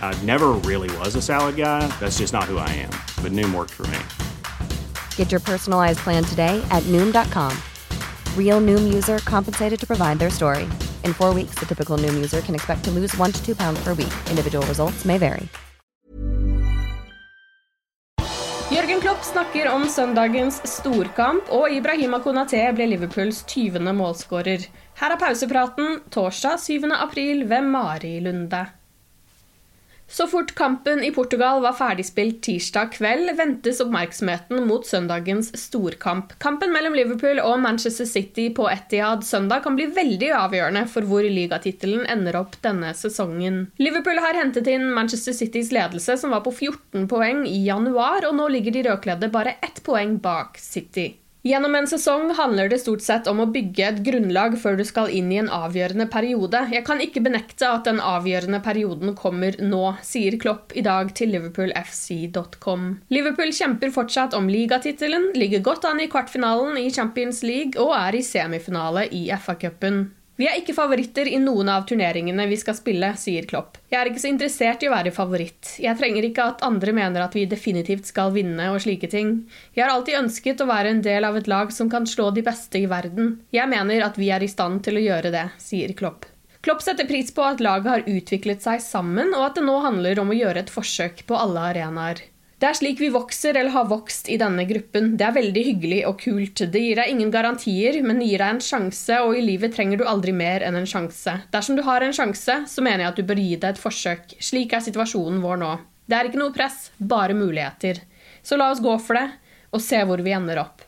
I never really was a salad guy. That's just not who I am. But Noom worked for me. Get your personalized plan today at Noom.com. Real Noom user compensated to provide their story. In four weeks, the typical Noom user can expect to lose one to two pounds per week. Individual results may vary. Jørgen Klopp snakker om søndagens storkamp, og Ibrahima Konaté ble Liverpools 20. målskårer. Her er pausepraten torsdag 7. april ved Mari Lunde. Så fort kampen i Portugal var ferdigspilt tirsdag kveld, ventes oppmerksomheten mot søndagens storkamp. Kampen mellom Liverpool og Manchester City på Etihad søndag kan bli veldig avgjørende for hvor ligatittelen ender opp denne sesongen. Liverpool har hentet inn Manchester Citys ledelse, som var på 14 poeng i januar, og nå ligger de rødkledde bare ett poeng bak City. Gjennom en sesong handler det stort sett om å bygge et grunnlag før du skal inn i en avgjørende periode. Jeg kan ikke benekte at den avgjørende perioden kommer nå, sier Klopp i dag til liverpoolfc.com. Liverpool kjemper fortsatt om ligatittelen, ligger godt an i kvartfinalen i Champions League og er i semifinale i FA-cupen. Vi er ikke favoritter i noen av turneringene vi skal spille, sier Klopp. Jeg er ikke så interessert i å være favoritt. Jeg trenger ikke at andre mener at vi definitivt skal vinne og slike ting. Jeg har alltid ønsket å være en del av et lag som kan slå de beste i verden. Jeg mener at vi er i stand til å gjøre det, sier Klopp. Klopp setter pris på at laget har utviklet seg sammen, og at det nå handler om å gjøre et forsøk på alle arenaer. Det er slik vi vokser eller har vokst i denne gruppen. Det er veldig hyggelig og kult. Det gir deg ingen garantier, men gir deg en sjanse, og i livet trenger du aldri mer enn en sjanse. Dersom du har en sjanse, så mener jeg at du bør gi deg et forsøk. Slik er situasjonen vår nå. Det er ikke noe press, bare muligheter. Så la oss gå for det, og se hvor vi ender opp.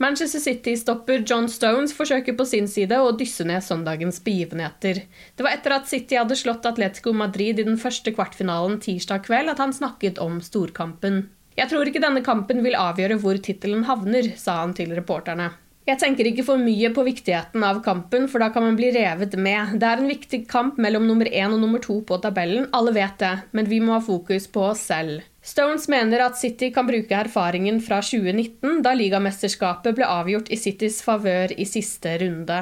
Manchester City-stopper John Stones forsøker på sin side å dysse ned søndagens begivenheter. Det var etter at City hadde slått Atletico Madrid i den første kvartfinalen tirsdag kveld at han snakket om storkampen. Jeg tror ikke denne kampen vil avgjøre hvor tittelen havner, sa han til reporterne. Jeg tenker ikke for mye på viktigheten av kampen, for da kan man bli revet med. Det er en viktig kamp mellom nummer én og nummer to på tabellen, alle vet det, men vi må ha fokus på oss selv. Stones mener at City kan bruke erfaringen fra 2019, da ligamesterskapet ble avgjort i Citys favør i siste runde.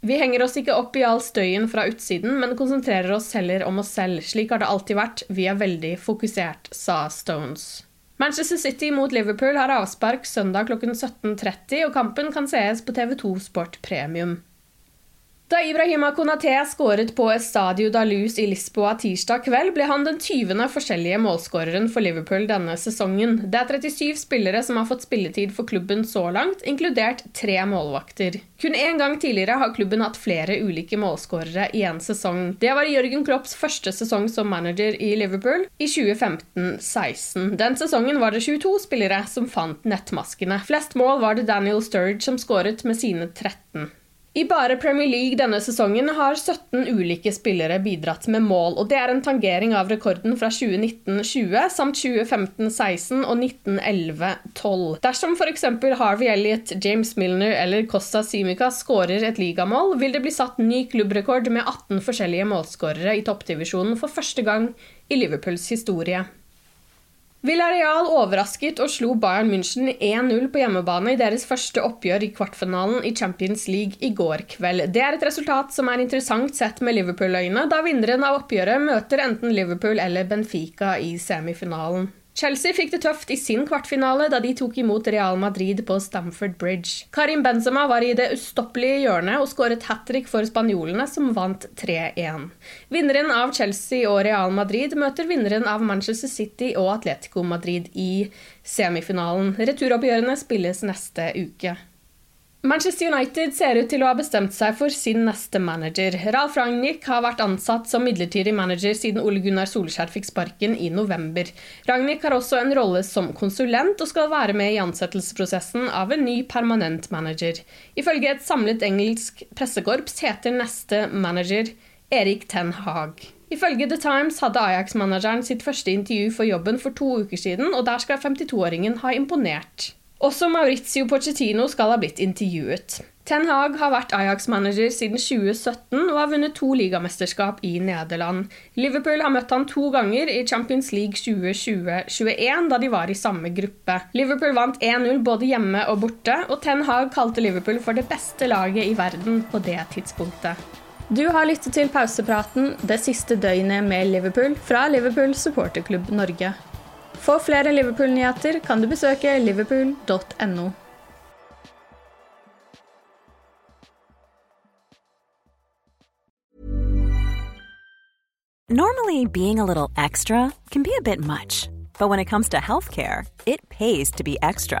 Vi henger oss ikke opp i all støyen fra utsiden, men konsentrerer oss heller om oss selv. Slik har det alltid vært, vi er veldig fokusert, sa Stones. Manchester City mot Liverpool har avspark søndag klokken 17.30, og kampen kan sees på TV2 Sport Premium. Da Ibrahima Konaté skåret på Estadio da Luz i Lisboa tirsdag kveld, ble han den 20. forskjellige målskåreren for Liverpool denne sesongen. Det er 37 spillere som har fått spilletid for klubben så langt, inkludert tre målvakter. Kun én gang tidligere har klubben hatt flere ulike målskårere i en sesong. Det var Jørgen Klopps første sesong som manager i Liverpool, i 2015-16. Den sesongen var det 22 spillere som fant nettmaskene. Flest mål var det Daniel Sturridge som skåret med sine 13. I bare Premier League denne sesongen har 17 ulike spillere bidratt med mål, og det er en tangering av rekorden fra 2019-20 samt 2015-16 og 1911-12. Dersom f.eks. Harvey Elliot, James Milner eller Costa Simica skårer et ligamål, vil det bli satt ny klubbrekord med 18 forskjellige målskårere i toppdivisjonen for første gang i Liverpools historie. Villarreal overrasket og slo Bayern München 1-0 på hjemmebane i deres første oppgjør i kvartfinalen i Champions League i går kveld. Det er et resultat som er interessant sett med Liverpool-øyne, da vinneren av oppgjøret møter enten Liverpool eller Benfica i semifinalen. Chelsea fikk det tøft i sin kvartfinale da de tok imot Real Madrid på Stamford Bridge. Karim Benzema var i det ustoppelige hjørnet og skåret hat trick for spanjolene, som vant 3-1. Vinneren av Chelsea og Real Madrid møter vinneren av Manchester City og Atletico Madrid i semifinalen. Returoppgjørene spilles neste uke. Manchester United ser ut til å ha bestemt seg for sin neste manager. Ralf Ragnhild har vært ansatt som midlertidig manager siden Ole Gunnar Solskjær fikk sparken i november. Ragnhild har også en rolle som konsulent og skal være med i ansettelsesprosessen av en ny permanent manager. Ifølge et samlet engelsk pressekorps heter neste manager Erik Ten Hag. Ifølge The Times hadde Ajax-manageren sitt første intervju for jobben for to uker siden, og der skal 52-åringen ha imponert. Også Maurizio Pochettino skal ha blitt intervjuet. Ten Hag har vært Ajax-manager siden 2017 og har vunnet to ligamesterskap i Nederland. Liverpool har møtt han to ganger i Champions League 2020-21, da de var i samme gruppe. Liverpool vant 1-0 både hjemme og borte, og Ten Hag kalte Liverpool for det beste laget i verden på det tidspunktet. Du har lyttet til pausepraten det siste døgnet med Liverpool fra Liverpool supporterklubb Norge. For flere Liverpool-nyheter kan du besøke liverpool.no. Normally, being a little extra can be a bit much, but when it comes to healthcare, it pays to be extra.